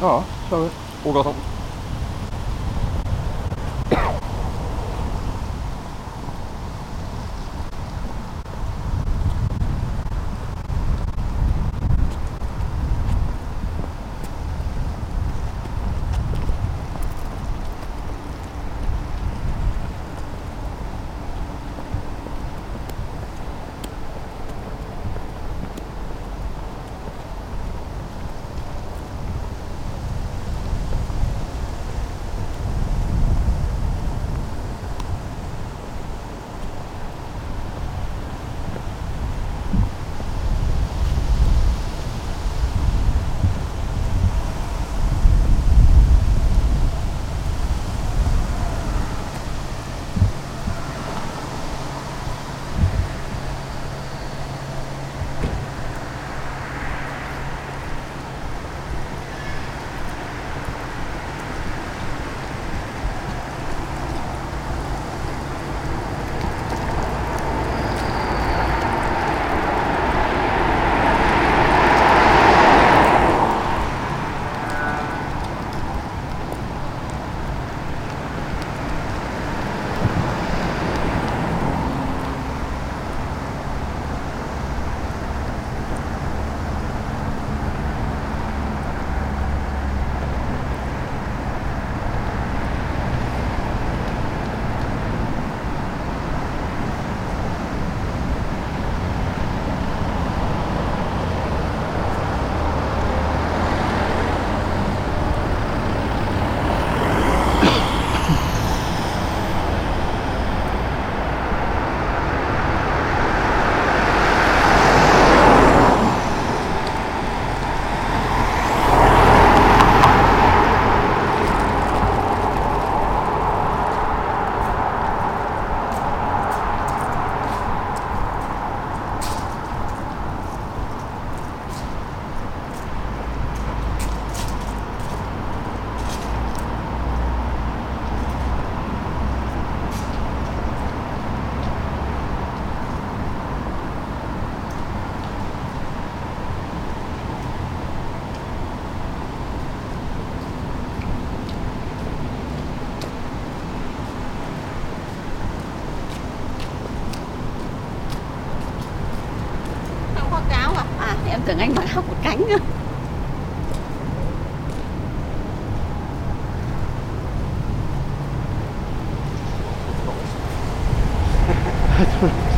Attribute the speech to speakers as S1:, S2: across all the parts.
S1: Ja, kör vi.
S2: Ågatan.
S3: tưởng anh bảo học một cánh nữa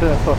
S3: Trời ơi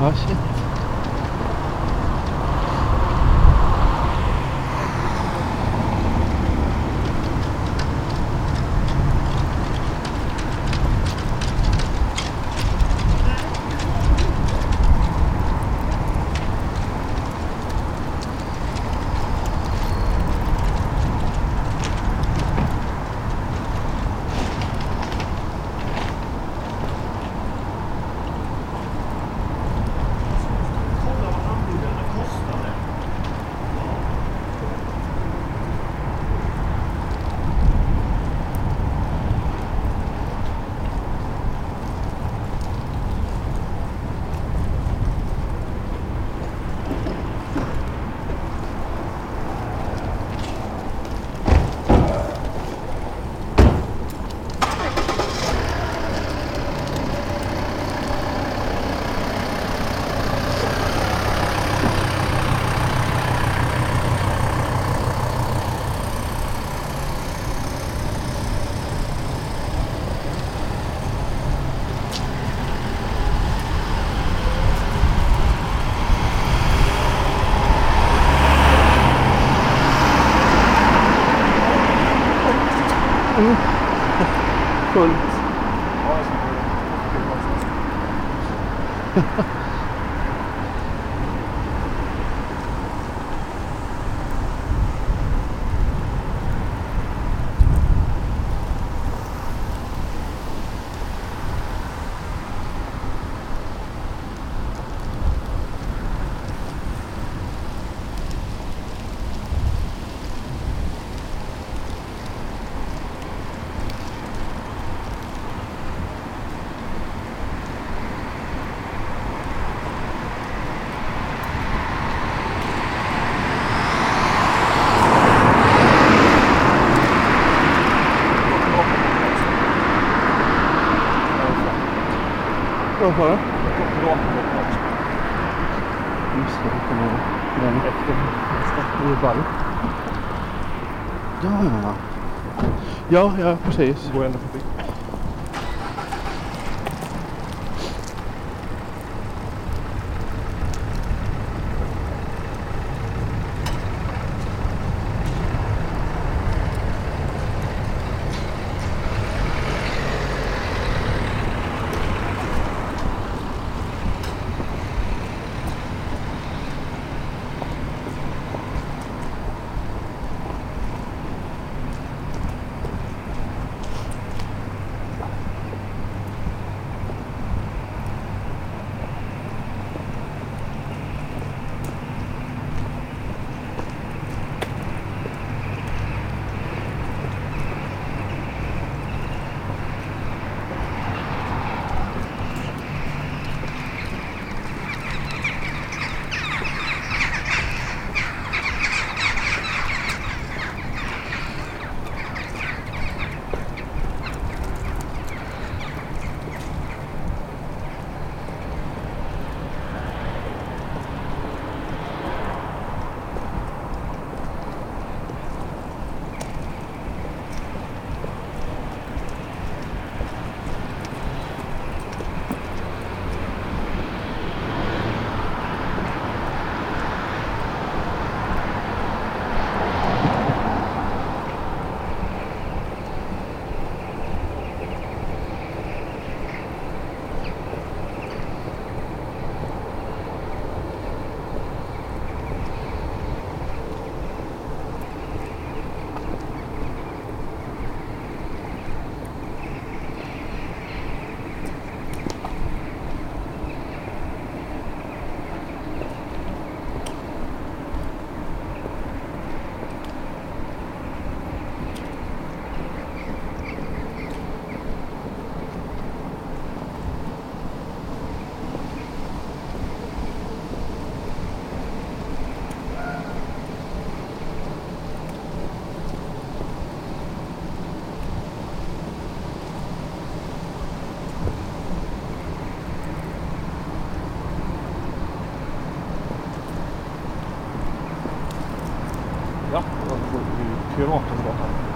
S3: 好，谢。Cool.
S1: Vad sa du? Just det, det kommer den.
S3: Efter i.
S1: Ja, ja, ja. Ja, ja, precis.
S3: Går ända förbi. 别乱，别乱。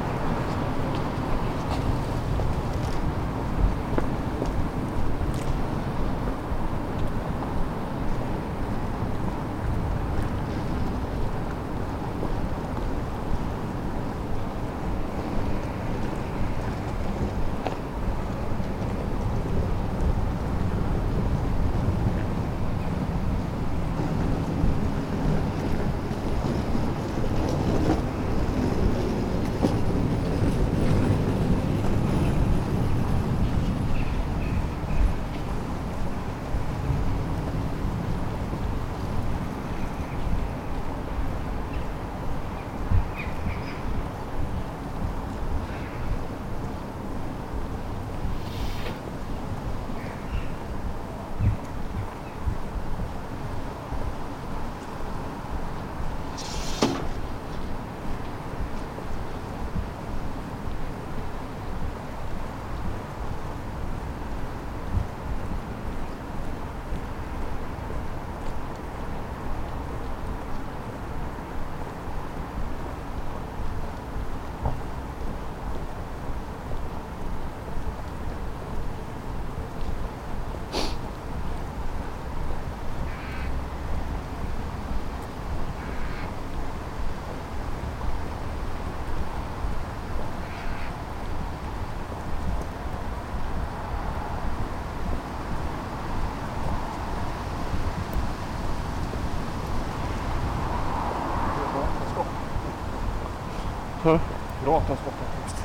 S1: Ja.
S3: Bra transportapparat.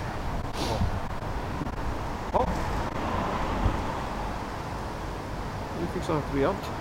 S3: Ja. Ja. Vi fixar något rejält.